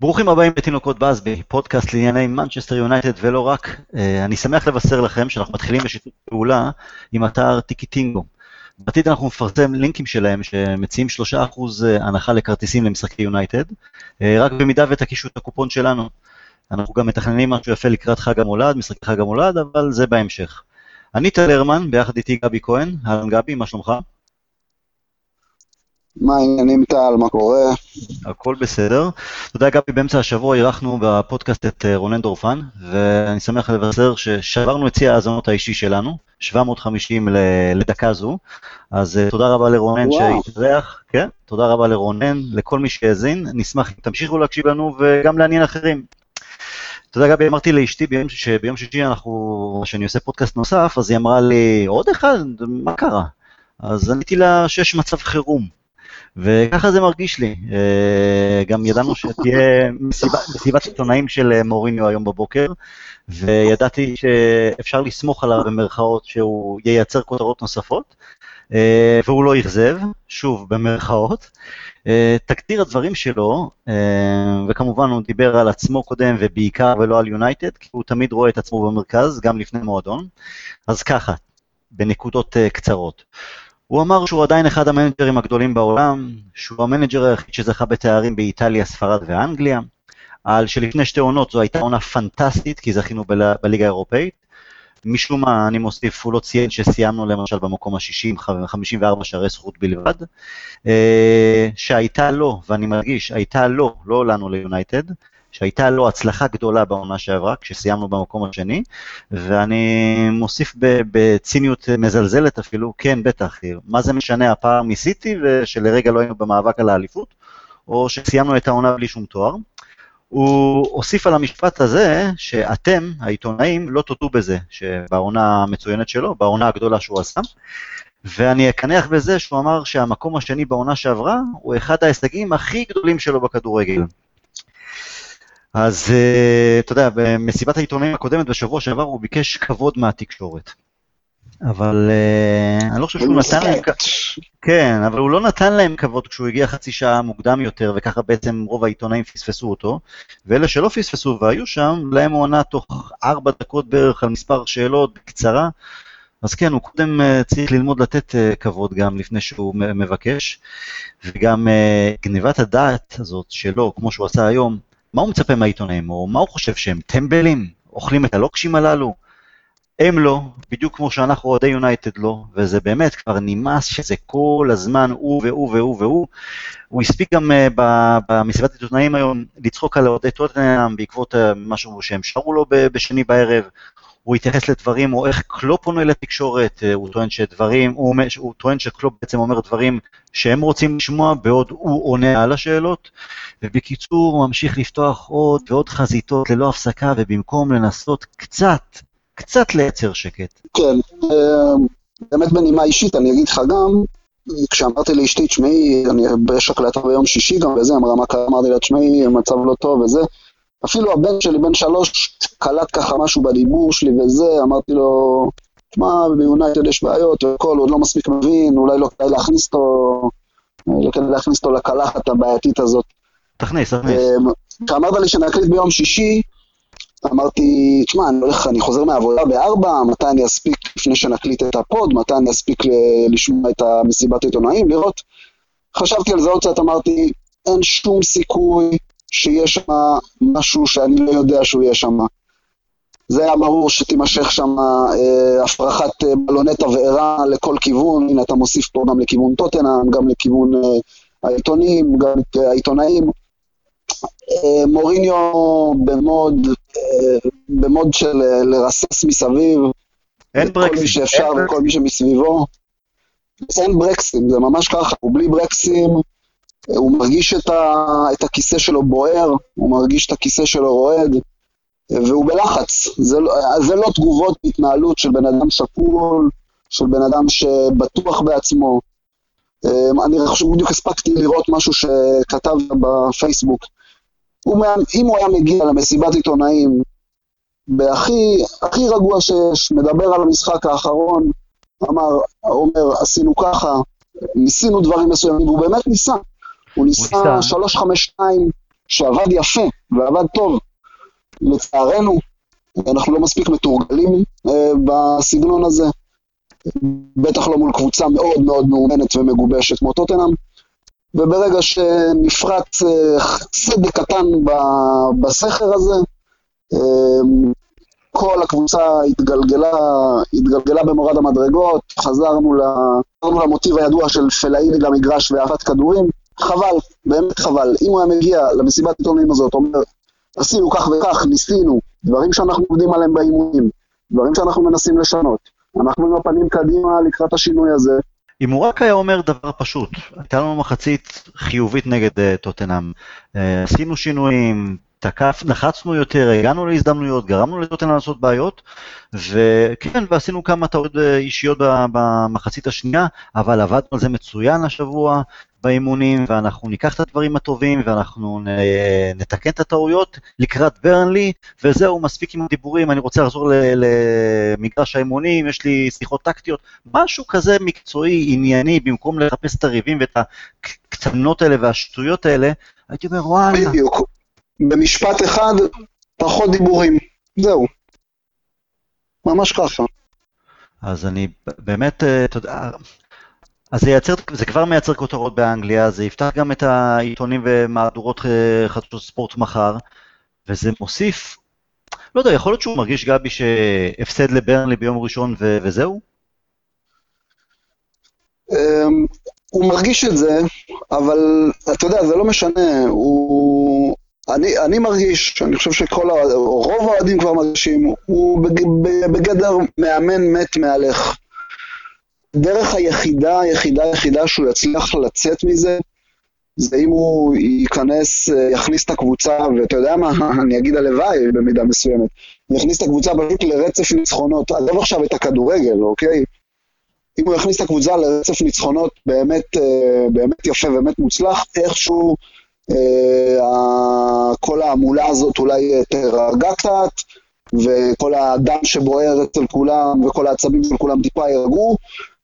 ברוכים הבאים לתינוקות באזבי, פודקאסט לענייני מנצ'סטר יונייטד ולא רק. אה, אני שמח לבשר לכם שאנחנו מתחילים בשיתוף פעולה עם אתר טיקטינגו. בעתיד אנחנו נפרסם לינקים שלהם שמציעים 3% אה, הנחה לכרטיסים למשחקי יונייטד, אה, רק במידה ותקישו את הקופון שלנו. אנחנו גם מתכננים משהו יפה לקראת חג המולד, משחקי חג המולד, אבל זה בהמשך. אני טל הרמן, ביחד איתי גבי כהן. אהלן גבי, מה שלומך? מה העניינים טל, מה קורה? הכל בסדר. אתה יודע, גבי, באמצע השבוע אירחנו בפודקאסט את אה, רונן דורפן, ואני שמח לבשר ששברנו את שיא ההאזנות האישי שלנו, 750 לדקה זו. אז אה, תודה רבה לרונן שהתארח, כן, תודה רבה לרונן, לכל מי שהאזין, נשמח אם תמשיכו להקשיב לנו וגם לעניין אחרים. אתה יודע, גבי, אמרתי לאשתי ביום, שביום שישי אנחנו, שאני עושה פודקאסט נוסף, אז היא אמרה לי, עוד אחד? מה קרה? אז עניתי לה שיש מצב חירום. וככה זה מרגיש לי. אה, גם ידענו שתהיה מסיבת עיתונאים של אה, מוריניו היום בבוקר, וידעתי שאפשר לסמוך עליו במרכאות שהוא ייצר כותרות נוספות, אה, והוא לא אכזב, שוב במרכאות. תקדיר הדברים שלו, וכמובן הוא דיבר על עצמו קודם ובעיקר ולא על יונייטד, כי הוא תמיד רואה את עצמו במרכז, גם לפני מועדון. אז ככה, בנקודות קצרות. הוא אמר שהוא עדיין אחד המנג'רים הגדולים בעולם, שהוא המנג'ר היחיד שזכה בתארים באיטליה, ספרד ואנגליה, על שלפני שתי עונות זו הייתה עונה פנטסטית, כי זכינו ב- בליגה האירופאית. משום מה, אני מוסיף, הוא לא ציין שסיימנו למשל במקום השישי עם 54 שערי זכות בלבד, אה, שהייתה לו, ואני מדגיש, הייתה לו, לא לנו ליונייטד, שהייתה לו הצלחה גדולה בעונה שעברה, כשסיימנו במקום השני, ואני מוסיף בציניות מזלזלת אפילו, כן, בטח, מה זה משנה הפער מסיטי, ושלרגע לא היינו במאבק על האליפות, או שסיימנו את העונה בלי שום תואר. הוא הוסיף על המשפט הזה שאתם, העיתונאים, לא תודו בזה, שבעונה המצוינת שלו, בעונה הגדולה שהוא עשה, ואני אקנח בזה שהוא אמר שהמקום השני בעונה שעברה הוא אחד ההישגים הכי גדולים שלו בכדורגל. אז uh, אתה יודע, במסיבת העיתונאים הקודמת בשבוע שעבר הוא ביקש כבוד מהתקשורת. אבל uh, אני לא חושב שהוא נתן להם... כן, אבל הוא לא נתן להם כבוד כשהוא הגיע חצי שעה מוקדם יותר, וככה בעצם רוב העיתונאים פספסו אותו. ואלה שלא פספסו והיו שם, להם הוא ענה תוך ארבע דקות בערך על מספר שאלות בקצרה. אז כן, הוא קודם uh, צריך ללמוד לתת כבוד גם לפני שהוא מבקש, וגם גניבת הדעת הזאת שלו, כמו שהוא עשה היום, מה הוא מצפה מהעיתונאים, או מה הוא חושב שהם טמבלים, אוכלים את הלוקשים הללו? הם לא, בדיוק כמו שאנחנו אוהדי יונייטד לא, וזה באמת כבר נמאס שזה כל הזמן הוא והוא והוא והוא. הוא הספיק גם אה, במסיבת עיתונאים היום לצחוק על אוהדי טוטנאם בעקבות אה, משהו שהם שרו לו בשני בערב. הוא התייחס לדברים, או איך קלופ עונה לתקשורת, אה, הוא טוען שדברים, הוא, הוא טוען שקלופ בעצם אומר דברים שהם רוצים לשמוע, בעוד הוא עונה על השאלות. ובקיצור, הוא ממשיך לפתוח עוד ועוד חזיתות ללא הפסקה, ובמקום לנסות קצת, קצת לייצר שקט. כן, אה, באמת בנימה אישית, אני אגיד לך גם, כשאמרתי לאשתי, תשמעי, אני יש הקלטה ביום שישי גם וזה, אמרה מה קרה, אמרתי לה, תשמעי, המצב לא טוב וזה. אפילו הבן שלי, בן שלוש, קלט ככה משהו בדיבור שלי וזה, אמרתי לו, תשמע, ביונייטד יש בעיות, והכל, הוא עוד לא מספיק מבין, אולי לא כדאי להכניס אותו, לא כדאי להכניס אותו לקלחת הבעייתית הזאת. תכניס, תכניס. אמ, כשאמרת לי שנקליט ביום שישי, אמרתי, תשמע, אני הולך, אני חוזר מהעבודה בארבע, מתי אני אספיק לפני שנקליט את הפוד, מתי אני אספיק לשמוע את המסיבת עיתונאים, לראות. חשבתי על זה עוד קצת, אמרתי, אין שום סיכוי שיש שם משהו שאני לא יודע שהוא יהיה שם. זה היה ברור שתימשך שם אה, הפרחת אה, בלוני תבערה לכל כיוון, הנה אתה מוסיף פה גם לכיוון טוטנאם, גם לכיוון אה, העיתונים, גם אה, העיתונאים. אה, מוריניו במוד, אה, במוד של אה, לרסס מסביב. אין ברקסים. כל מי שאפשר וכל מי שמסביבו. אין ברקסים, זה ממש ככה, הוא בלי ברקסים, הוא מרגיש את, ה, את הכיסא שלו בוער, הוא מרגיש את הכיסא שלו רועד, והוא בלחץ. זה, לא, זה לא תגובות התנהלות של בן אדם שקול, של בן אדם שבטוח בעצמו. אני חושב, בדיוק הספקתי לראות משהו שכתב בפייסבוק. הוא, אם הוא היה מגיע למסיבת עיתונאים בהכי הכי רגוע שיש, מדבר על המשחק האחרון, אמר, אומר, עשינו ככה, ניסינו דברים מסוימים, והוא באמת ניסה. הוא ניסה 352, שעבד יפה ועבד טוב. לצערנו, אנחנו לא מספיק מתורגלים אה, בסגנון הזה, בטח לא מול קבוצה מאוד מאוד מאומנת ומגובשת כמו טוטנאם, וברגע שנפרץ אה, סדק קטן בסכר הזה, אה, כל הקבוצה התגלגלה, התגלגלה במורד המדרגות, חזרנו, חזרנו למוטיב הידוע של פלאיני למגרש ואהבת כדורים. חבל, באמת חבל. אם הוא היה מגיע למסיבת עיתונאים הזאת, אומר, עשינו כך וכך, ניסינו, דברים שאנחנו עובדים עליהם באימונים, דברים שאנחנו מנסים לשנות. אנחנו עם הפנים קדימה לקראת השינוי הזה. אם הוא רק היה אומר דבר פשוט, הייתה לנו מחצית חיובית נגד uh, טוטנאם, uh, עשינו שינויים, תקף, לחצנו יותר, הגענו להזדמנויות, גרמנו לטוטנאם לעשות בעיות, וכן, ועשינו כמה טעות אה, אישיות במחצית השנייה, אבל עבדנו על זה מצוין השבוע באימונים, ואנחנו ניקח את הדברים הטובים, ואנחנו נתקן את הטעויות לקראת ברנלי, וזהו, מספיק עם הדיבורים, אני רוצה לחזור למגרש האימונים, יש לי שיחות טקטיות, משהו כזה מקצועי, ענייני, במקום לחפש את הריבים ואת הקצנות האלה והשטויות האלה, הייתי אומר, וואלה. בדיוק. במשפט אחד, פחות דיבורים. זהו. ממש ככה. אז אני באמת, אה, אתה יודע, אז זה, ייצר, זה כבר מייצר כותרות באנגליה, זה יפתח גם את העיתונים ומהדורות אה, חדשות ספורט מחר, וזה מוסיף, לא יודע, יכול להיות שהוא מרגיש גבי שהפסד לברנלי ביום ראשון ו- וזהו? אמ, הוא מרגיש את זה, אבל אתה יודע, זה לא משנה, הוא... אני, אני מרגיש, אני חושב שכל. רוב האוהדים כבר מרגישים, הוא בגדר מאמן מת מהלך. הדרך היחידה, היחידה, היחידה שהוא יצליח לצאת מזה, זה אם הוא ייכנס, יכניס את הקבוצה, ואתה יודע מה, אני אגיד הלוואי במידה מסוימת, יכניס את הקבוצה פשוט לרצף ניצחונות, עזוב עכשיו את הכדורגל, אוקיי? אם הוא יכניס את הקבוצה לרצף ניצחונות באמת, באמת יפה ובאמת מוצלח, איכשהו אה, כל ההמולה הזאת אולי תרגע קצת, וכל הדם שבוער אצל כולם, וכל העצבים של כולם טיפה ירגעו,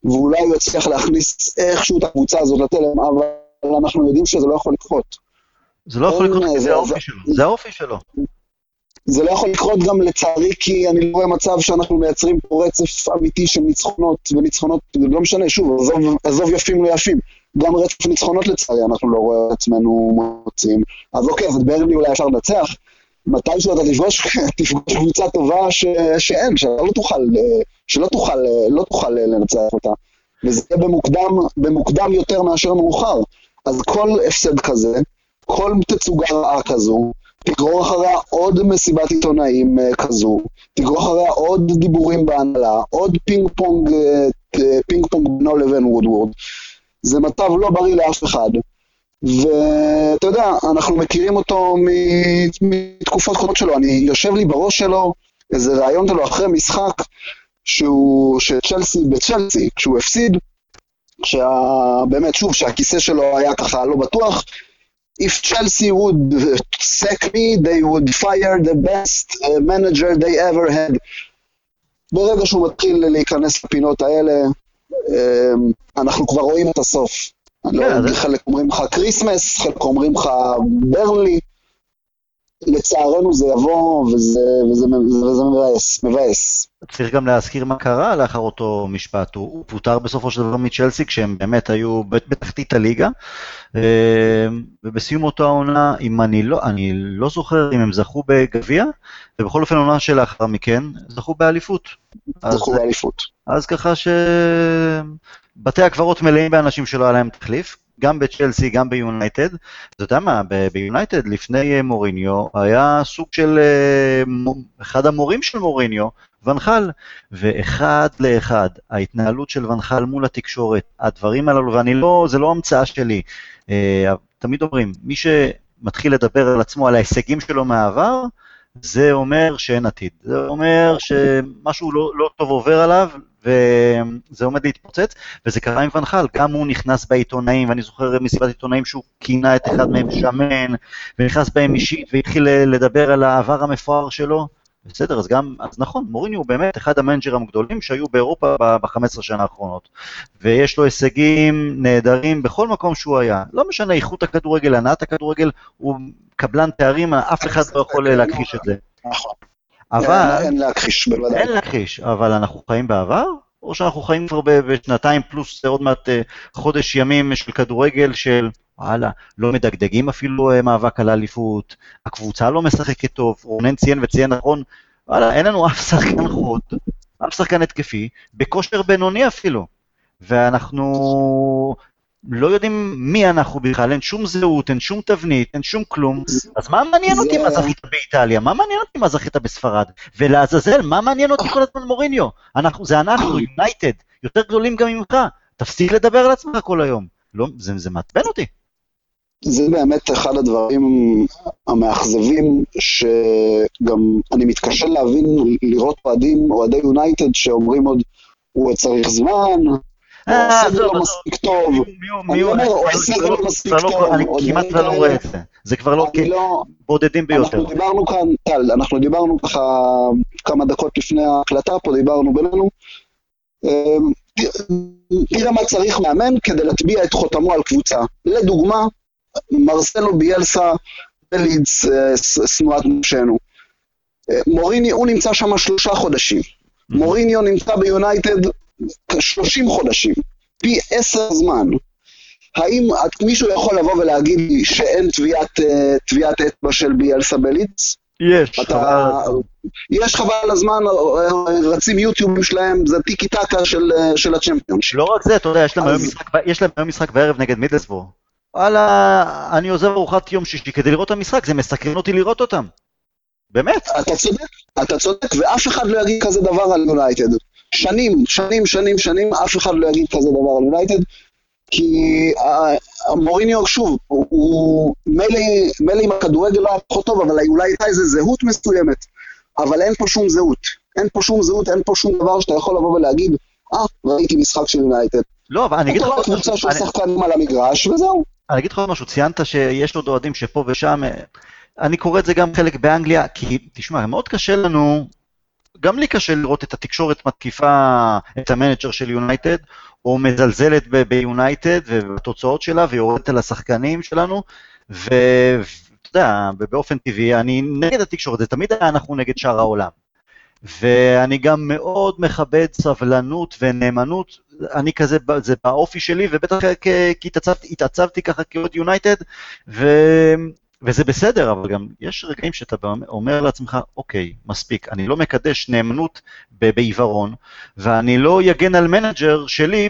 ואולי הוא יצליח להכניס איכשהו את הקבוצה הזאת לתלם, אבל אנחנו יודעים שזה לא יכול לקרות. זה לא יכול לקרות כי זה האופי שלו, זה האופי שלו. זה לא יכול לקרות גם לצערי, כי אני לא רואה מצב שאנחנו מייצרים פה רצף אמיתי של ניצחונות, וניצחונות, לא משנה, שוב, עזוב, עזוב יפים לא יפים. גם רצף ניצחונות לצערי, אנחנו לא רואים עצמנו מוצאים. אז אוקיי, אז את ברלי אולי אפשר לנצח. מתישהו אתה תפגוש, קבוצה טובה ש, שאין, שאתה לא תוכל, שלא תוכל, לא תוכל לנצח אותה. וזה במוקדם, במוקדם יותר מאשר מאוחר. אז כל הפסד כזה, כל תצוגה רעה כזו, תגרור אחריה עוד מסיבת עיתונאים uh, כזו, תגרור אחריה עוד דיבורים בהנהלה, עוד פינג פונג, uh, פינג פונג בינו לבין וודוורד. זה מצב לא בריא לאף אחד. ואתה יודע, אנחנו מכירים אותו מתקופות קודמות שלו, אני יושב לי בראש שלו איזה רעיון שלו אחרי משחק שהוא, שצ'לסי בצ'לסי, כשהוא הפסיד, שבאמת, שוב, שהכיסא שלו היה ככה לא בטוח, if Chelsea would sack me, they would fire the best manager they ever had. ברגע שהוא מתחיל להיכנס לפינות האלה, אנחנו כבר רואים את הסוף. אני לא יודע, חלק אומרים לך כריסמס, חלק אומרים לך ברנלי. לצערנו זה יבוא, וזה, וזה, וזה, וזה מבאס, מבאס. צריך גם להזכיר מה קרה לאחר אותו משפט. הוא, הוא פוטר בסופו של דבר מצ'לסי, כשהם באמת היו בתחתית הליגה, אמ, ובסיום אותה עונה, אם אני לא, אני לא זוכר אם הם זכו בגביע, ובכל אופן עונה שלאחר מכן, זכו באליפות. זכו באליפות. אז ככה שבתי הקברות מלאים באנשים שלא היה להם תחליף, גם בצ'לסי, גם ביונייטד. אתה יודע מה, ביונייטד לפני אה, מוריניו היה סוג של אה, אחד המורים של מוריניו, ונחל, ואחד לאחד, ההתנהלות של ונחל מול התקשורת, הדברים הללו, ואני לא, זה לא המצאה שלי. אה, תמיד אומרים, מי שמתחיל לדבר על עצמו, על ההישגים שלו מהעבר, זה אומר שאין עתיד. זה אומר שמשהו לא, לא טוב עובר עליו, וזה עומד להתפוצץ, וזה קרה עם ונחל, גם הוא נכנס בעיתונאים, ואני זוכר מסיבת עיתונאים שהוא כינה את אחד מהם שמן, ונכנס בהם אישית, והתחיל לדבר על העבר המפואר שלו. בסדר, אז גם, אז נכון, מוריני הוא באמת אחד המנג'רים הגדולים שהיו באירופה ב-15 שנה האחרונות. ויש לו הישגים נהדרים בכל מקום שהוא היה. לא משנה איכות הכדורגל, הנעת הכדורגל, הוא קבלן תארים, אף אחד לא יכול להכחיש את זה. נכון. אבל... אין להכחיש, בוודאי. אין להכחיש, אבל אנחנו חיים בעבר? או שאנחנו חיים כבר בשנתיים פלוס עוד מעט אה, חודש ימים של כדורגל של וואלה, לא מדגדגים אפילו אה, מאבק על האליפות, הקבוצה לא משחקת טוב, רונן ציין וציין נכון, וואלה, אין לנו אף שחקן חוד, אף שחקן התקפי, בכושר בינוני אפילו. ואנחנו לא יודעים מי אנחנו בכלל, אין שום זהות, אין שום תבנית, אין שום כלום. אז מה מעניין אותי מה זכית באיטליה? מה מעניין אותי מה זכית בספרד? ולעזאזל, מה מעניין אותי כל הזמן מוריניו? אנחנו, זה אנחנו, יונייטד, יותר גדולים גם ממך. תפסיק לדבר על עצמך כל היום. לא, זה, זה מעצבן אותי. זה באמת אחד הדברים המאכזבים, שגם אני מתקשה להבין, לראות אוהדים, אוהדי יונייטד שאומרים עוד, הוא צריך זמן, אה, לא הוא הסגל לא מספיק טוב. אני כמעט לא רואה את זה. זה כבר לא בודדים ביותר. אנחנו דיברנו כאן, טל, אנחנו דיברנו ככה כמה דקות לפני ההקלטה פה, דיברנו בינינו. תראה מה צריך מאמן כדי להטביע את חותמו על קבוצה. לדוגמה, מרסלו ביאלסה בלידס, שנואת נפשנו. מוריני, הוא נמצא שם שלושה חודשים. מוריניו נמצא ביונייטד 30 חודשים, פי עשר זמן. האם מישהו יכול לבוא ולהגיד לי שאין טביעת, טביעת אצבע של ביאלסה בלידס? יש. אתה, יש חבל על הזמן, רצים יוטיובים שלהם, זה טיקי טקה של, של הצ'מפיונשיפ. לא רק זה, אתה יודע, יש להם, אז... היום משחק, יש להם היום משחק בערב נגד מידלסבור. וואלה, אני עוזב ארוחת יום שישי כדי לראות את המשחק, זה מסקרן אותי לראות אותם. באמת. אתה צודק, אתה צודק, ואף אחד לא יגיד כזה דבר על יונייטד. שנים, שנים, שנים, שנים, אף אחד לא יגיד כזה דבר על יונייטד, כי מוריניו, שוב, הוא מילא עם הכדורגל לא היה פחות טוב, אבל אולי הייתה איזו זהות מסוימת, אבל אין פה שום זהות. אין פה שום זהות, אין פה שום דבר שאתה יכול לבוא ולהגיד, אה, ראיתי משחק של יונייטד. לא, אבל אני אגיד לך... רואה קבוצה של שחקנים על המגרש, וזהו. אני אגיד לך עוד משהו, ציינת שיש עוד אוהדים שפה ושם, אני קורא את זה גם חלק באנגליה, כי תשמע, מאוד קשה לנו, גם לי קשה לראות את התקשורת מתקיפה את המנג'ר של יונייטד, או מזלזלת ביונייטד ובתוצאות שלה, ויורדת על השחקנים שלנו, ואתה יודע, באופן טבעי, אני נגד התקשורת, זה תמיד היה אנחנו נגד שאר העולם. ואני גם מאוד מכבד סבלנות ונאמנות, אני כזה, זה באופי שלי, ובטח כי התעצבתי, ככה כאוהד יונייטד. וזה בסדר, אבל גם יש רגעים שאתה אומר לעצמך, אוקיי, מספיק, אני לא מקדש נאמנות בעיוורון, ואני לא אגן על מנג'ר שלי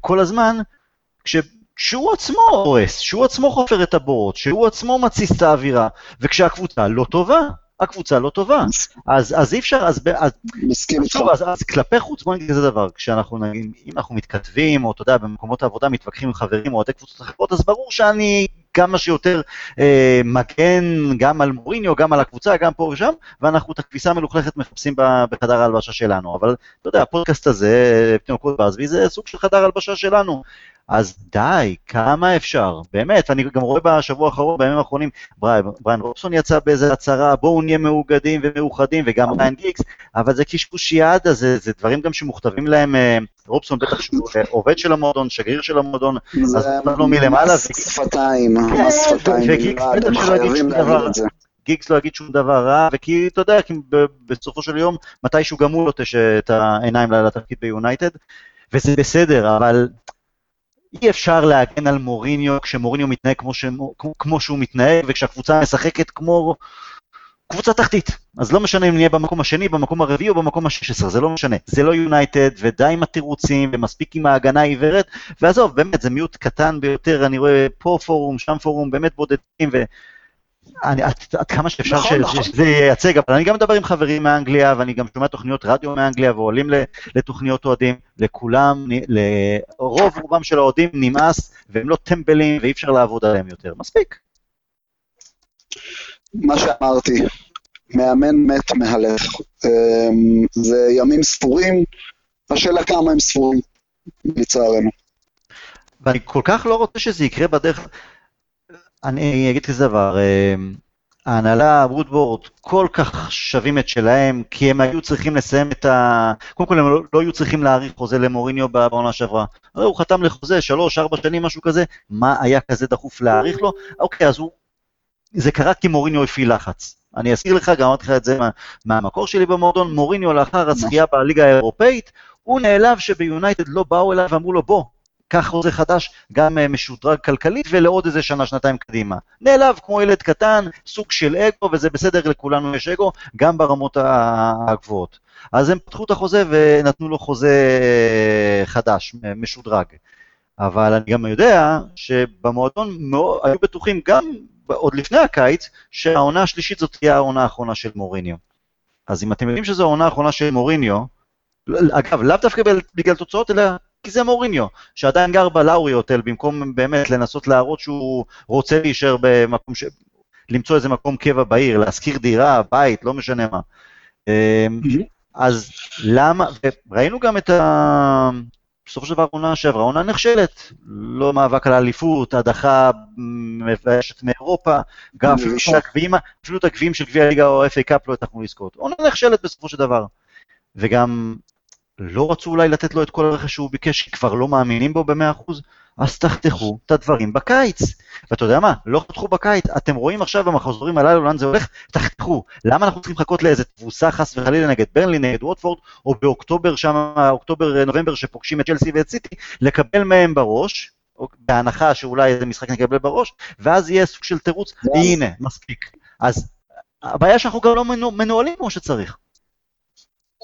כל הזמן, כש... שהוא עצמו הורס, שהוא עצמו חופר את הבורות, שהוא עצמו מתסיס את האווירה, וכשהקבוצה לא טובה, הקבוצה לא טובה. אז, אז אי אפשר, אז, אז, מסכים איתך. אז, אז כלפי חוץ, בוא נגיד כזה דבר, כשאנחנו נגיד, אם אנחנו מתכתבים, או אתה יודע, במקומות העבודה מתווכחים עם חברים או אוהדי קבוצות אחרות, אז ברור שאני כמה שיותר אה, מגן גם על מוריניו, גם על הקבוצה, גם פה ושם, ואנחנו את הכביסה המלוכלכת מחפשים בחדר ההלבשה שלנו. אבל אתה יודע, הפודקאסט הזה, פתאומקות באזבי, זה סוג של חדר הלבשה שלנו. אז די, כמה אפשר, באמת, אני גם רואה בשבוע האחרון, בימים האחרונים, בריאן רובסון יצא באיזה הצהרה, בואו נהיה מאוגדים ומאוחדים, וגם ריין גיקס, אבל זה קשקושיאדה, זה, זה דברים גם שמוכתבים להם, אה, רובסון בטח שהוא עובד של המועדון, שגריר של המועדון, אז לא מלמעלה. מס שפתיים, מס שפתיים, וגיקס בטח שלא יגיד שום דבר. גיגס לא יגיד שום דבר רע, וכי אתה יודע, כי בסופו של יום, מתישהו גם הוא לוטש את העיניים לתפקיד ביונייטד, וזה בסדר, אבל אי אפשר להגן על מוריניו כשמוריניו מתנהג כמו, ש... כמו שהוא מתנהג, וכשהקבוצה משחקת כמו קבוצה תחתית. אז לא משנה אם נהיה במקום השני, במקום הרביעי או במקום השש עשרה, זה לא משנה. זה לא יונייטד, ודי עם התירוצים, ומספיק עם ההגנה העיוורת, ועזוב, באמת, זה מיעוט קטן ביותר, אני רואה פה פורום, שם פורום, באמת בודדים, ו... אני, עד, עד כמה שאפשר נכון, ש, נכון. שזה ייצג, אבל אני גם מדבר עם חברים מאנגליה, ואני גם שומע תוכניות רדיו מאנגליה, ועולים לתוכניות אוהדים, לכולם, לרוב רובם של האוהדים נמאס, והם לא טמבלים, ואי אפשר לעבוד עליהם יותר. מספיק. מה שאמרתי, מאמן מת מהלך. אמ, זה ימים ספורים, השאלה כמה הם ספורים, לצערנו. ואני כל כך לא רוצה שזה יקרה בדרך... אני אגיד כזה דבר, אמ, ההנהלה, וודבורד, כל כך שווים את שלהם, כי הם היו צריכים לסיים את ה... קודם כל הם לא, לא היו צריכים להאריך חוזה למוריניו בעונה שעברה. הרי הוא חתם לחוזה, שלוש, ארבע שנים, משהו כזה, מה היה כזה דחוף להאריך לו? אוקיי, אז הוא... זה קרה כי מוריניו הפעיל לחץ. אני אזכיר לך, גם אמרתי לך את זה מה, מהמקור שלי במועדון, מוריניו לאחר הזכייה בליגה האירופאית, הוא נעלב שביונייטד לא באו אליו ואמרו לו, בוא, קח חוזה חדש, גם uh, משודרג כלכלית ולעוד איזה שנה, שנתיים קדימה. נעלב כמו ילד קטן, סוג של אגו, וזה בסדר, לכולנו יש אגו, גם ברמות הגבוהות. אז הם פתחו את החוזה ונתנו לו חוזה אה, חדש, משודרג. אבל אני גם יודע שבמועדון היו בטוחים גם עוד לפני הקיץ, שהעונה השלישית זאת תהיה העונה האחרונה של מוריניו. אז אם אתם יודעים שזו העונה האחרונה של מוריניו, אגב, לאו דווקא בגלל תוצאות, אלא כי זה מוריניו, שעדיין גר בלאורי הוטל, במקום באמת לנסות להראות שהוא רוצה להישאר במקום ש... למצוא איזה מקום קבע בעיר, להשכיר דירה, בית, לא משנה מה. אמ, אז למה, ראינו גם את ה... בסופו של דבר עונה שעברה, עונה נכשלת, לא מאבק על האליפות, הדחה מביישת מאירופה, גם אפילו את הגביעים, אפילו את הגביעים של גביע הליגה או ה-FA קאפ לא הצלחנו לזכות. עונה נכשלת בסופו של דבר. וגם לא רצו אולי לתת לו את כל הרכש שהוא ביקש, כי כבר לא מאמינים בו ב-100%, אז תחתכו את הדברים בקיץ. ואתה יודע מה, לא חתכו בקיץ, אתם רואים עכשיו במחזורים הללו לאן זה הולך, תחתכו. למה אנחנו צריכים לחכות לאיזה תבוסה חס וחלילה נגד ברנלי, נגד ווטפורד, או באוקטובר שם, אוקטובר-נובמבר שפוגשים את צ'לסי ואת סיטי, לקבל מהם בראש, בהנחה שאולי איזה משחק נקבל בראש, ואז יהיה סוג של תירוץ, הנה, מספיק. אז הבעיה שאנחנו גם לא מנוהלים כמו שצריך.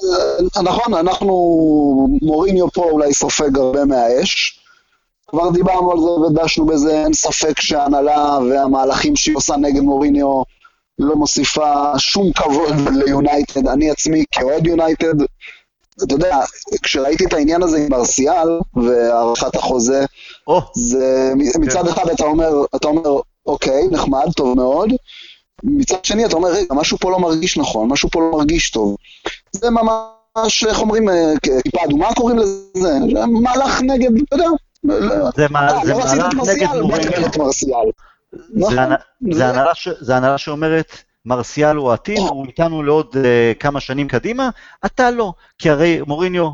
אה, נכון, אנחנו, מוריניו פה אולי סופג הרבה מהאש. כבר דיברנו על זה ודשנו בזה, אין ספק שההנהלה והמהלכים שהיא עושה נגד מוריניו לא מוסיפה שום כבוד ליונייטד. אני עצמי כאוהד יונייטד, אתה יודע, כשראיתי את העניין הזה עם מרסיאל והארכת החוזה, oh. זה מצד כן. אחד אתה אומר, אתה אומר, אוקיי, נחמד, טוב מאוד. מצד שני אתה אומר, רגע, משהו פה לא מרגיש נכון, משהו פה לא מרגיש טוב. זה ממש, איך אומרים, אה, כיפה אדומה קוראים לזה? מהלך נגד, אתה יודע. זה אה, מהלך נגד מורים. זה הנהלה שאומרת, מרסיאל הוא עתיד, הוא איתנו לעוד uh, כמה שנים קדימה, אתה לא, כי הרי מוריניו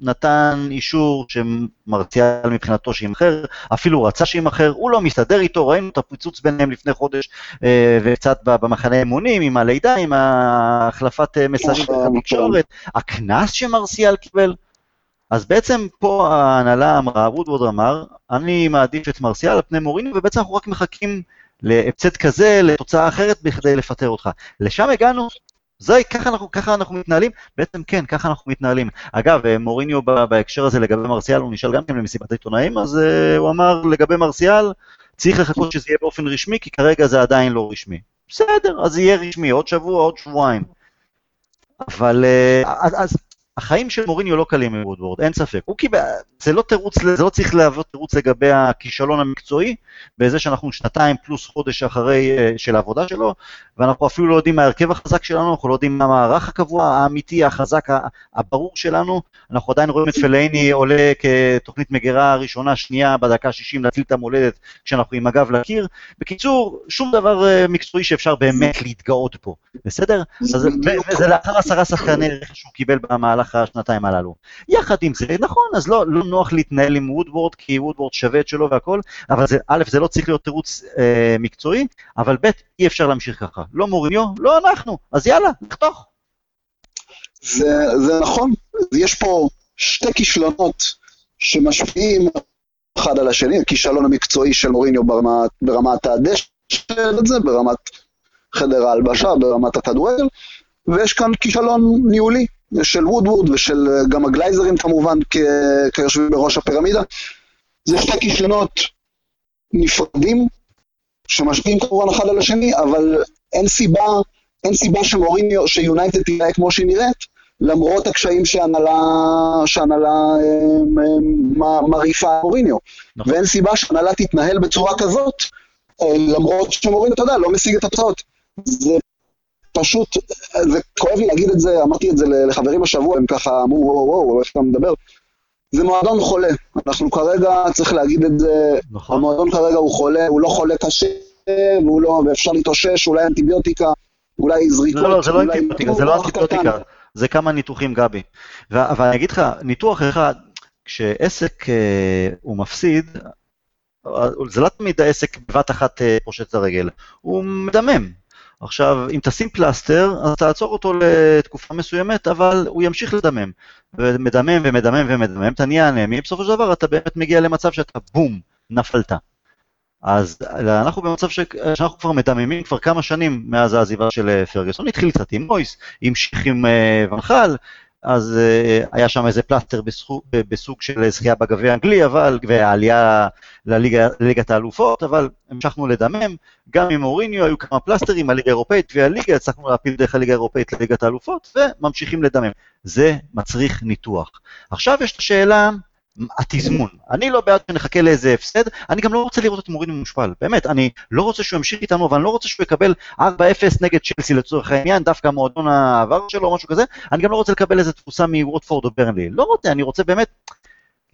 נתן אישור שמרסיאל מבחינתו שימכר, אפילו רצה שימכר, הוא לא מסתדר איתו, ראינו את הפיצוץ ביניהם לפני חודש uh, וקצת במחנה אמונים, עם הלידה, עם החלפת uh, מסרים נכון, בתקשורת. הקנס שמרסיאל קיבל, אז בעצם פה ההנהלה אמרה, וודוורד אמר, אני מעדיף את מרסיאל על פני מוריניו, ובעצם אנחנו רק מחכים להפסד כזה, לתוצאה אחרת בכדי לפטר אותך. לשם הגענו, זוהי, ככה אנחנו, ככה אנחנו מתנהלים? בעצם כן, ככה אנחנו מתנהלים. אגב, אה, מוריניו בהקשר הזה לגבי מרסיאל, הוא נשאל גם כן במסיבת עיתונאים, אז uh, הוא אמר לגבי מרסיאל, צריך לחכות שזה יהיה באופן רשמי, כי כרגע זה עדיין לא רשמי. בסדר, אז יהיה רשמי, עוד שבוע, עוד שבועיים. אבל uh, אז, אז החיים של מוריניו לא קלים עם וודוורד, אין ספק. הוא קיבל, זה לא תירוץ, זה לא צריך להוות תירוץ לגבי הכישלון המקצועי, בזה שאנחנו שנתיים פלוס חודש אחרי uh, של העבודה שלו, ואנחנו אפילו לא יודעים מה ההרכב החזק שלנו, אנחנו לא יודעים מה המערך הקבוע, האמיתי, החזק, הברור שלנו. אנחנו עדיין רואים את פלייני עולה כתוכנית מגירה ראשונה, שנייה, בדקה ה-60 להציל את המולדת כשאנחנו עם הגב לקיר. בקיצור, שום דבר uh, מקצועי שאפשר באמת להתגאות בו, בסדר? וזה לאחר עשרה שחקני רכש שהוא קיבל במהלך במהלך השנתיים הללו. יחד עם זה, נכון, אז לא, לא נוח להתנהל עם וודוורד, כי וודוורד שווה את שלו והכל, אבל זה, א', זה לא צריך להיות תירוץ אה, מקצועי, אבל ב', אי אפשר להמשיך ככה. לא מוריניו, לא אנחנו, אז יאללה, נחתוך. זה, זה נכון, יש פה שתי כישלונות שמשפיעים אחד על השני, הכישלון המקצועי של מוריניו ברמת, ברמת הדשא, ברמת חדר ההלבשה, ברמת הכדורגל, ויש כאן כישלון ניהולי של וודוורד ושל אה, גם הגלייזרים כמובן כיושבים בראש הפירמידה. זה שתי כישלונות נפרדים, שמשפיעים כמובן אחד על השני, אבל אין סיבה, אין סיבה שמוריניו, שיונייטד תראה כמו שהיא נראית, למרות הקשיים שהנהלה, שהנהלה אה, מרעיפה על מוריניו. נכון. ואין סיבה שהנהלה תתנהל בצורה כזאת, אה, למרות שמוריניו, אתה יודע, לא משיג את התוצאות. זה פשוט, זה כואב לי להגיד את זה, אמרתי את זה לחברים השבוע, הם ככה אמרו, וואו, וואו, וואו, איך אתה מדבר? זה מועדון חולה. אנחנו כרגע, צריך להגיד את זה, נכון. המועדון כרגע הוא חולה, הוא לא חולה קשה, והוא לא, ואפשר להתאושש, אולי אנטיביוטיקה, אולי זריקות. לא, לא, זה לא אנטיביוטיקה, זה לא. אנטיביוטיקה, זה כמה ניתוחים, גבי. ו- אבל אני אגיד לך, ניתוח אחד, כשעסק אה, הוא מפסיד, אה, זה לא תמיד העסק בבת אחת אה, פושט את הרגל, הוא מדמם. עכשיו, אם תשים פלסטר, אז תעצור אותו לתקופה מסוימת, אבל הוא ימשיך לדמם. ומדמם ומדמם ומדמם, אתה נהיה אנמי, בסופו של דבר אתה באמת מגיע למצב שאתה בום, נפלת. אז אנחנו במצב ש... שאנחנו כבר מדממים כבר כמה שנים מאז העזיבה של אה, פרגוסון, התחיל קצת עם מויס, המשיך עם אה, ונחל, אז אה, היה שם איזה פלסטר בסוג, של זכייה בגביע האנגלי, אבל, והעלייה לליגת האלופות, אבל המשכנו לדמם, גם עם אוריניו היו כמה פלסטרים, הליגה האירופאית והליגה, הצלחנו להפיל דרך הליגה האירופאית לליגת האלופות, וממשיכים לדמם. זה מצריך ניתוח. עכשיו יש את השאלה, התזמון. אני לא בעד שנחכה לאיזה הפסד, אני גם לא רוצה לראות את מוריניו מושפל, באמת, אני לא רוצה שהוא ימשיך איתנו, אבל אני לא רוצה שהוא יקבל 4-0 נגד צ'לסי לצורך העניין, דווקא מועדון העבר שלו או משהו כזה, אני גם לא רוצה לקבל איזה תפוסה מווטפורד או ברנלי, לא רוצה, אני רוצה באמת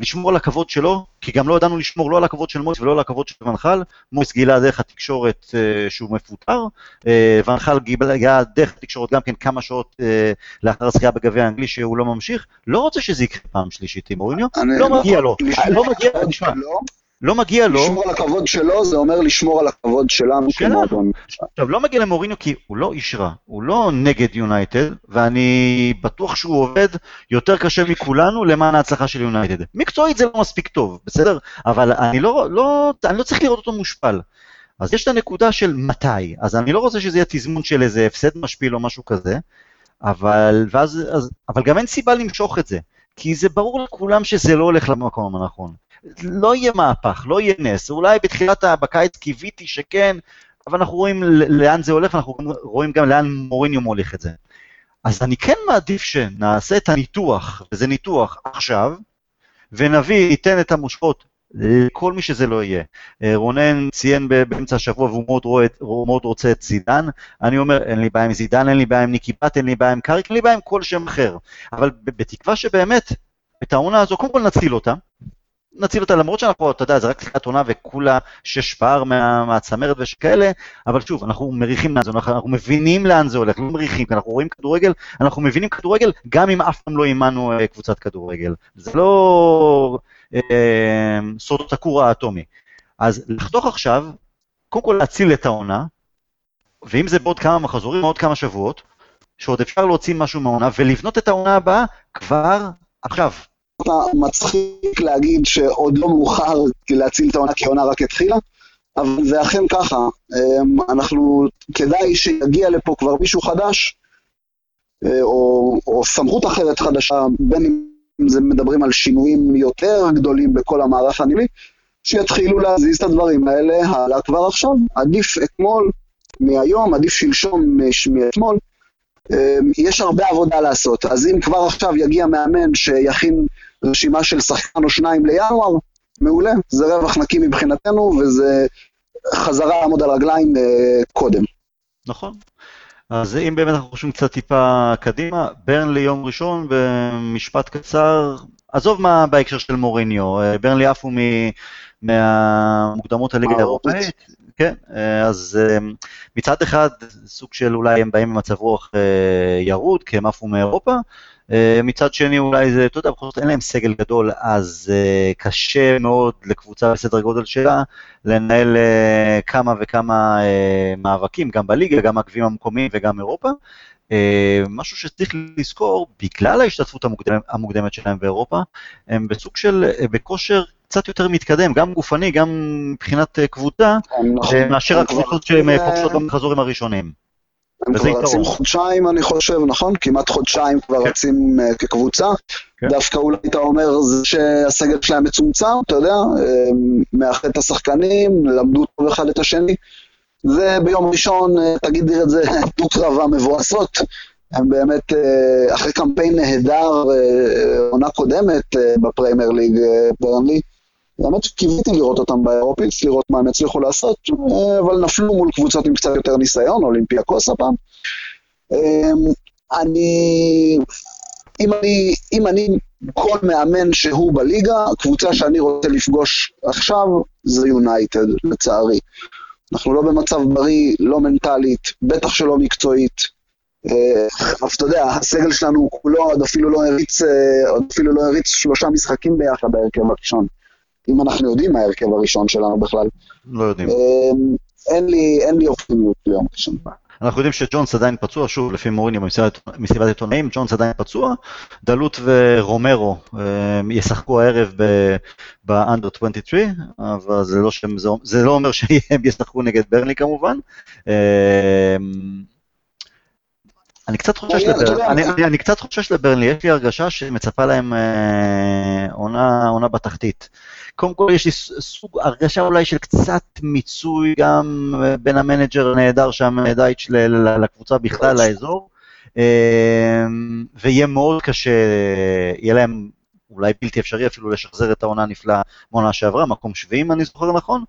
לשמור על הכבוד שלו, כי גם לא ידענו לשמור לא על הכבוד של מויס ולא על הכבוד של ונחל, מויס גילה דרך התקשורת אה, שהוא מפוטר, אה, ונחל גילה דרך התקשורת גם כן כמה שעות אה, לאחר הזכייה בגביע האנגלי שהוא לא ממשיך, לא רוצה שזה יקרה פעם שלישית עם אוריניו, אני- לא מגיע לו, לא מגיע, תשמע, שלו, לא מגיע לו, לשמור על הכבוד שלו, זה אומר לשמור על הכבוד שלנו. כמועדון. עכשיו לא מגיע למוריניו כי הוא לא איש רע, הוא לא נגד יונייטד, ואני בטוח שהוא עובד יותר קשה מכולנו למען ההצלחה של יונייטד. מקצועית זה לא מספיק טוב, בסדר? אבל אני לא, לא, אני לא צריך לראות אותו מושפל. אז יש את הנקודה של מתי, אז אני לא רוצה שזה יהיה תזמון של איזה הפסד משפיל או משהו כזה, אבל, ואז, אז, אבל גם אין סיבה למשוך את זה, כי זה ברור לכולם שזה לא הולך למקום הנכון. לא יהיה מהפך, לא יהיה נס, אולי בתחילת, בקיץ קיוויתי שכן, אבל אנחנו רואים לאן זה הולך, ואנחנו רואים גם לאן מוריניו מוליך את זה. אז אני כן מעדיף שנעשה את הניתוח, וזה ניתוח עכשיו, ונביא, ניתן את המושכות לכל מי שזה לא יהיה. אה, רונן ציין באמצע השבוע והוא מאוד, רואה, מאוד רוצה את זידן, אני אומר, אין לי בעיה עם זידן, אין לי בעיה עם ניקי בת, אין לי בעיה עם קאריק, אין לי בעיה עם כל שם אחר. אבל בתקווה שבאמת, את העונה הזו, קודם כל נציל אותה, נציל אותה, למרות שאנחנו, אתה יודע, זה רק תחילת עונה וכולה שש פער מה, מהצמרת ושכאלה, אבל שוב, אנחנו מריחים לאן זה הולך, אנחנו מבינים לאן זה הולך, לא מריחים, כי אנחנו רואים כדורגל, אנחנו מבינים כדורגל גם אם אף פעם לא אימנו אה, קבוצת כדורגל. זה לא אה, סוד הכור האטומי. אז לחתוך עכשיו, קודם כל להציל את העונה, ואם זה בעוד כמה מחזורים, עוד כמה שבועות, שעוד אפשר להוציא משהו מהעונה, ולבנות את העונה הבאה כבר עכשיו. מצחיק להגיד שעוד לא מאוחר להציל את העונה כי העונה רק התחילה, אבל זה אכן ככה. אמ, אנחנו, כדאי שיגיע לפה כבר מישהו חדש, אה, או, או סמכות אחרת חדשה, בין אם זה מדברים על שינויים יותר גדולים בכל המערך הנילי, שיתחילו להזיז את הדברים האלה הלאה כבר עכשיו. עדיף אתמול מהיום, עדיף שלשום מאתמול. אמ, יש הרבה עבודה לעשות, אז אם כבר עכשיו יגיע מאמן שיכין רשימה של שחקן או שניים לינואר, מעולה, זה רווח נקי מבחינתנו, וזה חזרה לעמוד על רגליים אה, קודם. נכון. אז אם באמת אנחנו חושבים קצת טיפה קדימה, ברנלי יום ראשון במשפט קצר, עזוב מה בהקשר של מוריניו, אה, ברנלי עפו מ- מהמוקדמות הליגה האירופית. האירופאית, כן, אה, אז מצד אחד סוג של אולי הם באים במצב רוח ירוד, כי הם עפו מאירופה, מצד שני אולי זה, אתה יודע, בכל זאת אין להם סגל גדול, אז אה, קשה מאוד לקבוצה בסדר גודל שלה לנהל אה, כמה וכמה אה, מאבקים, גם בליגה, גם הגביעים המקומיים וגם אירופה. אה, משהו שצריך לזכור, בגלל ההשתתפות המוקדמת, המוקדמת שלהם באירופה, הם בסוג של, אה, בכושר קצת יותר מתקדם, גם גופני, גם מבחינת אה, קבוצה. אה, מאשר הקבוצות שהם אה, פוגשות אה, במחזורים הראשונים. הם כבר יתרון. רצים חודשיים, אני חושב, נכון? כמעט חודשיים כבר כן. רצים אה, כקבוצה. כן. דווקא אולי אתה אומר זה שהסגל שלהם מצומצם, אתה יודע, אה, מאחד את השחקנים, למדו טוב אחד את השני. זה ביום ראשון, אה, תגיד לי את זה, דו-קרב המבואסות. הם באמת, אחרי קמפיין נהדר, עונה קודמת בפריימר ליג ברנלי, באמת קיוויתי לראות אותם באירופית, לראות מה הם הצליחו לעשות, אה, אבל נפלו מול קבוצות עם קצת יותר ניסיון, אולימפיאקוס הפעם. אה, אני, אם אני, אם אני כל מאמן שהוא בליגה, הקבוצה שאני רוצה לפגוש עכשיו זה יונייטד, לצערי. אנחנו לא במצב בריא, לא מנטלית, בטח שלא מקצועית. אז אתה יודע, הסגל שלנו כולו עוד אפילו לא הריץ, עוד אפילו לא הריץ שלושה משחקים ביחד בהרכב הראשון. אם אנחנו יודעים מה ההרכב הראשון שלנו בכלל. לא יודעים. אין לי, אין לי אופטימיות ביום ראשון. אנחנו יודעים שג'ונס עדיין פצוע, שוב, לפי מוריני במסיבת עיתונאים, ג'ונס עדיין פצוע, דלות ורומרו ישחקו הערב באנדר 23, אבל זה לא, שהם, זה לא אומר שהם ישחקו נגד ברני כמובן. אני קצת חושש לברנלי, אני, אני, אני קצת חושש לברנלי, יש לי הרגשה שמצפה להם אה, עונה, עונה בתחתית. קודם כל יש לי סוג הרגשה אולי של קצת מיצוי גם אה, בין המנג'ר הנהדר שם, דייטש, לקבוצה בכלל, לאזור, אה, ויהיה מאוד קשה, יהיה להם אולי בלתי אפשרי אפילו לשחזר את העונה הנפלאה מעונה שעברה, מקום שביעי אם אני זוכר נכון, אה,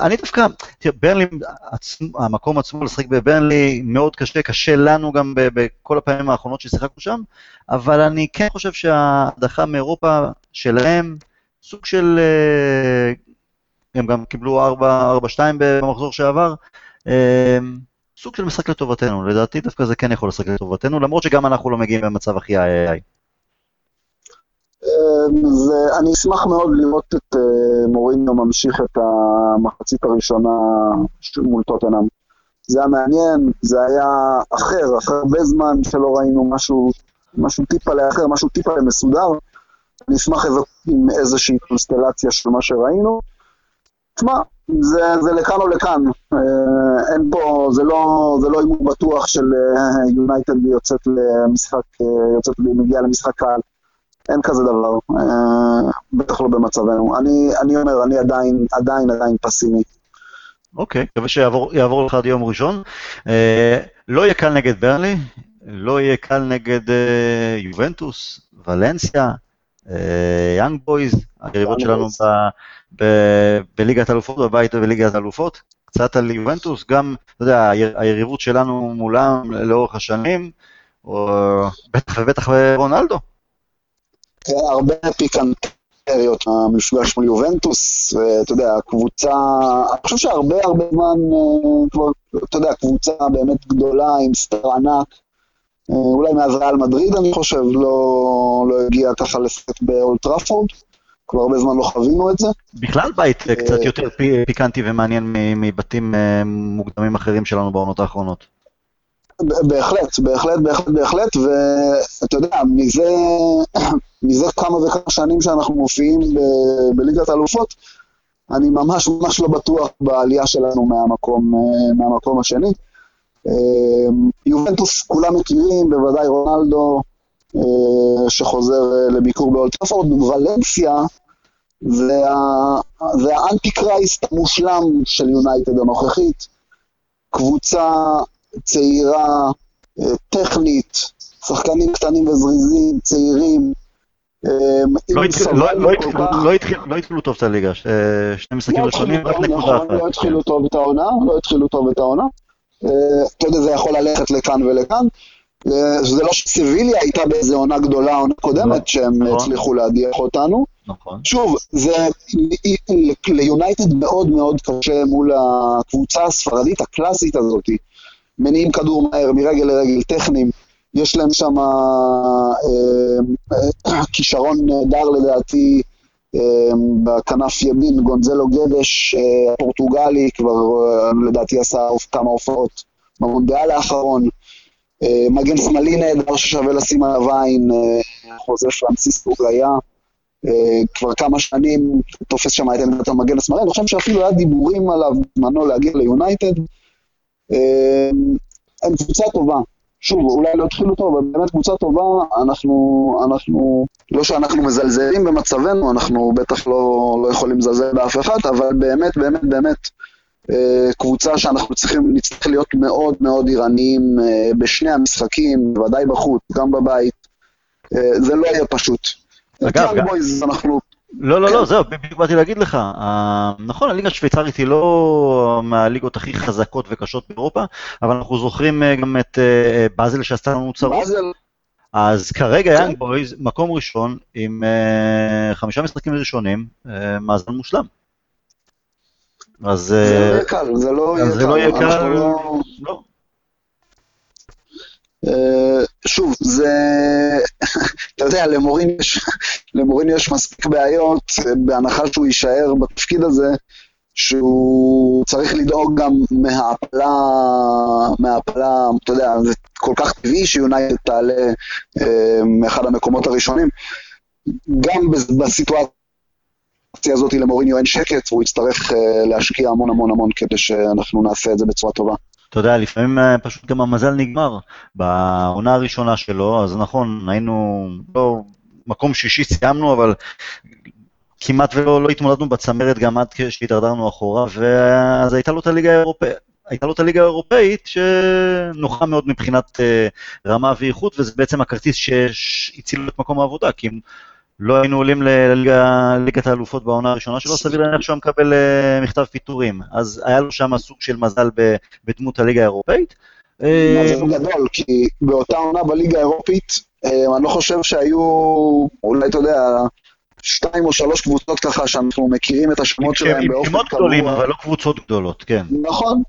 אני דווקא, תראה, ברנלי, המקום עצמו לשחק בברנלי מאוד קשה, קשה לנו גם בכל הפעמים האחרונות ששיחקנו שם, אבל אני כן חושב שההדחה מאירופה שלהם, סוג של, אה, הם גם קיבלו 4-2 במחזור שעבר, אה, סוג של משחק לטובתנו, לדעתי דווקא זה כן יכול לשחק לטובתנו, למרות שגם אנחנו לא מגיעים במצב הכי איי-איי. זה, אני אשמח מאוד לראות את uh, מוריניו ממשיך את המחצית הראשונה מול טוטנאם. זה היה מעניין, זה היה אחר, אחרי הרבה זמן שלא ראינו משהו, משהו טיפה לאחר, משהו טיפה למסודר. אני אשמח עם איזושהי קונסטלציה של מה שראינו. תשמע, זה, זה לכאן או לכאן. אה, אין פה, זה לא, זה לא הימור בטוח של יונייטד יוצאת למשחק, יוצאת, מגיעה למשחק קהל. אין כזה דבר, אה, בטח לא במצבנו. אני, אני אומר, אני עדיין, עדיין, עדיין פסימי. אוקיי, מקווה שיעבור לך עד יום ראשון. אה, לא יהיה קל נגד ברנלי, לא יהיה קל נגד אה, יובנטוס, ולנסיה, יאנג בויז, היריבות שלנו בליגת אלופות, בבית בליגת אלופות. קצת על יובנטוס, גם, אתה יודע, היריבות שלנו מולם לאורך השנים, או בטח ובטח רונלדו. הרבה פיקנטריות המפגש מול יובנטוס, ואתה יודע, הקבוצה, אני חושב שהרבה הרבה זמן אה, כבר, אתה יודע, קבוצה באמת גדולה עם סטר ענק, אה, אולי מאז ריאל מדריד אני חושב, לא, לא הגיע ככה לשחק באולטראפורד, כבר הרבה זמן לא חווינו את זה. בכלל בית אה, קצת יותר פיקנטי ומעניין מבתים מוקדמים אחרים שלנו בעונות האחרונות. בהחלט, בהחלט, בהחלט, בהחלט, ואתה יודע, מזה, מזה כמה וכמה שנים שאנחנו מופיעים ב- בליגת האלופות, אני ממש ממש לא בטוח בעלייה שלנו מהמקום, מהמקום השני. יובנטוס כולם מכירים, בוודאי רונלדו שחוזר לביקור באולטרפורד, ולנסיה זה, זה האנטי קרייסט המושלם של יונייטד הנוכחית. קבוצה צעירה, אה, טכנית, שחקנים קטנים וזריזים, צעירים. אה, לא, לא, לא, לא התחילו טוב את הליגה, שני משחקים ראשונים, רק נקודה נכון, אחת. לא התחילו טוב את העונה, לא התחילו טוב את העונה. אה, אתה יודע, זה יכול ללכת לכאן ולכאן. זה לא שסיביליה הייתה באיזה עונה גדולה, עונה קודמת, שהם נכון. הצליחו להדיח אותנו. נכון. שוב, זה ליונייטד מאוד מאוד קשה מול הקבוצה הספרדית הקלאסית הזאת, מניעים כדור מהר, מרגל לרגל, טכניים. יש להם שם אה, אה, כישרון נהדר לדעתי אה, בכנף ימין, גונזלו גדש, אה, הפורטוגלי, כבר אה, לדעתי עשה כמה הופעות במונדיאל האחרון. אה, מגן שמאלי נהדר ששווה לשים עליו עין, אה, חוזה פרנסיסקו. אה, כבר כמה שנים תופס שם את עמדת המגן השמאלי, אני חושב שאפילו היה דיבורים עליו בזמנו להגיע ליונייטד. אה, הם קבוצה טובה. שוב, אולי לא התחילו טוב, אבל באמת קבוצה טובה, אנחנו, אנחנו, לא שאנחנו מזלזלים במצבנו, אנחנו בטח לא, לא יכולים לזלזל באף אחד, אבל באמת, באמת, באמת, אה, קבוצה שאנחנו צריכים, נצטרך להיות מאוד מאוד ערניים בשני המשחקים, ודאי בחוץ, גם בבית. זה לא יהיה פשוט. אגב, גם... אנחנו לא, לא, לא, זהו, בדיוק באתי להגיד לך. נכון, הליגה השוויצרית היא לא מהליגות הכי חזקות וקשות באירופה, אבל אנחנו זוכרים אה, גם את אה, באזל שעשתה לנו צרות. אז כרגע יאנג בויז, מקום ראשון, עם אה, חמישה משחקים ראשונים, מאזן מושלם. אז... זה לא יהיה קל, זה לא לא. לא... לא. שוב, זה, אתה יודע, למורין יש, למורין יש מספיק בעיות, בהנחה שהוא יישאר בתפקיד הזה, שהוא צריך לדאוג גם מהעפלה, מהעפלה, אתה יודע, זה כל כך טבעי שיונייטד תעלה uh, מאחד המקומות הראשונים. גם בסיטואציה הזאת למוריניו אין שקט, והוא יצטרך uh, להשקיע המון המון המון כדי שאנחנו נעשה את זה בצורה טובה. אתה יודע, לפעמים אה, פשוט גם המזל נגמר. בעונה הראשונה שלו, אז נכון, היינו, לא, מקום שישי סיימנו, אבל כמעט ולא לא התמודדנו בצמרת גם עד שהתדרדרנו אחורה, ואז הייתה לו את הליגה האירופאית. הייתה לו את הליגה האירופאית שנוחה מאוד מבחינת uh, רמה ואיכות, וזה בעצם הכרטיס שהציל את מקום העבודה, כי אם לא היינו עולים לליגת האלופות בעונה הראשונה שלו, סביר להניח שהוא מקבל uh, מכתב פיטורים. אז היה לו שם סוג של מזל בדמות הליגה האירופאית. מזל גדול, כי באותה עונה בליגה האירופית, uh, אני לא חושב שהיו, אולי אתה יודע, שתיים או שלוש קבוצות ככה שאנחנו מכירים את השמות שלהם באופן קבוע. עם שמות גדולים, אבל לא קבוצות גדולות, כן. נכון.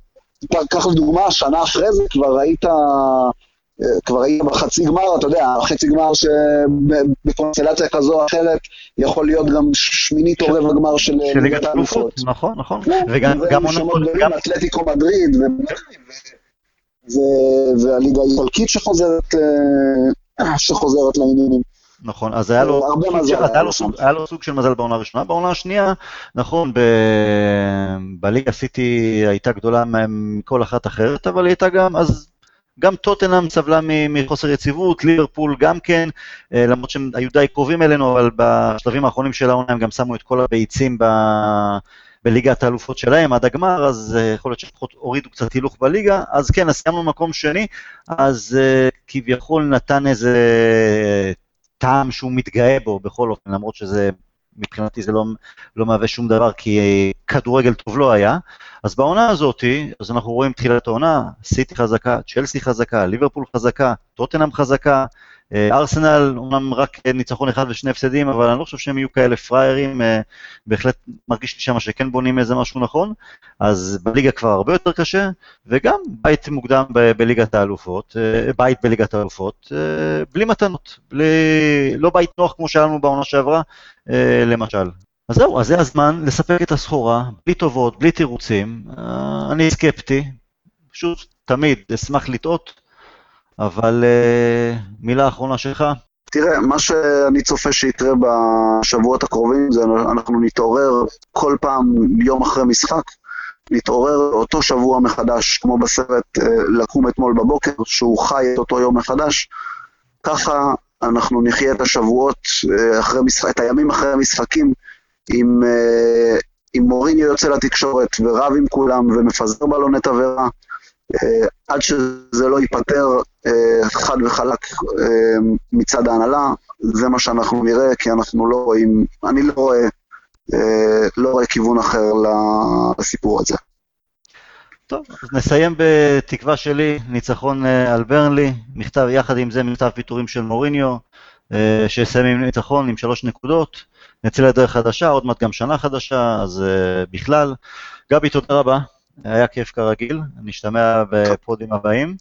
קח לדוגמה, שנה אחרי זה כבר היית... כבר היית בחצי גמר, אתה יודע, חצי גמר שבקונסטלציה כזו או אחרת יכול להיות גם שמינית או רבע גמר של ליגת האלופות. נכון, נכון. וגם עונות... גם אתלטיקו מדריד, והליגה האיטלקית שחוזרת שחוזרת לעניינים. נכון, אז היה לו, סוג, היה לו סוג של מזל בעונה הראשונה. בעונה השנייה, נכון, ב, בליגה סיטי הייתה גדולה מכל אחת אחרת, אבל היא הייתה גם, אז גם טוטנאם סבלה מחוסר יציבות, ליברפול גם כן, אה, למרות שהם היו די קרובים אלינו, אבל בשלבים האחרונים של העונה הם גם שמו את כל הביצים ב... בליגת האלופות שלהם. עד הגמר, אז uh, יכול להיות שלפחות הורידו קצת הילוך בליגה, אז כן, אז סיימנו מקום שני, אז uh, כביכול נתן איזה טעם שהוא מתגאה בו בכל אופן, למרות שזה, מבחינתי זה לא, לא מהווה שום דבר, כי כדורגל טוב לא היה. אז בעונה הזאת, אז אנחנו רואים תחילת העונה, סיטי חזקה, צ'לסי חזקה, ליברפול חזקה, טוטנאם חזקה, אה, ארסנל, אומנם רק ניצחון אחד ושני הפסדים, אבל אני לא חושב שהם יהיו כאלה פראיירים, אה, בהחלט מרגיש לי שם שכן בונים איזה משהו נכון, אז בליגה כבר הרבה יותר קשה, וגם בית מוקדם ב- בליגת האלופות, אה, בית בליגת האלופות, בלי מתנות, בלי, לא בית נוח כמו שהיה לנו בעונה שעברה, למשל. אז זהו, אז זה הזמן לספק את הסחורה, בלי טובות, בלי תירוצים. אני סקפטי, פשוט תמיד אשמח לטעות, אבל uh, מילה אחרונה שלך. תראה, מה שאני צופה שיקרה בשבועות הקרובים זה אנחנו נתעורר כל פעם יום אחרי משחק, נתעורר אותו שבוע מחדש, כמו בסרט uh, לקום אתמול בבוקר, שהוא חי את אותו יום מחדש, ככה אנחנו נחיה את השבועות, uh, אחרי משחק, את הימים אחרי המשחקים, עם, עם מוריניו יוצא לתקשורת ורב עם כולם ומפזר בלוני תבערה. אה, עד שזה לא ייפתר אה, חד וחלק אה, מצד ההנהלה, זה מה שאנחנו נראה, כי אנחנו לא רואים, אני לא רואה, לא רואה כיוון אחר לסיפור הזה. טוב, אז נסיים בתקווה שלי, ניצחון על ברנלי, מכתב יחד עם זה מכתב פיטורים של מוריניו, שיסיים עם ניצחון עם שלוש נקודות, נצא לדרך חדשה, עוד מעט גם שנה חדשה, אז בכלל. גבי, תודה רבה. היה כיף כרגיל, נשתמע בפודים הבאים.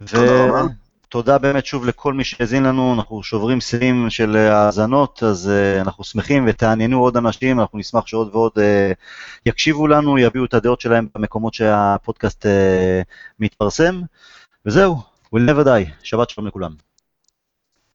ותודה באמת שוב לכל מי שהאזין לנו, אנחנו שוברים שיאים של האזנות, אז uh, אנחנו שמחים ותעניינו עוד אנשים, אנחנו נשמח שעוד ועוד uh, יקשיבו לנו, יביאו את הדעות שלהם במקומות שהפודקאסט uh, מתפרסם. וזהו, we'll never die, שבת שלום לכולם.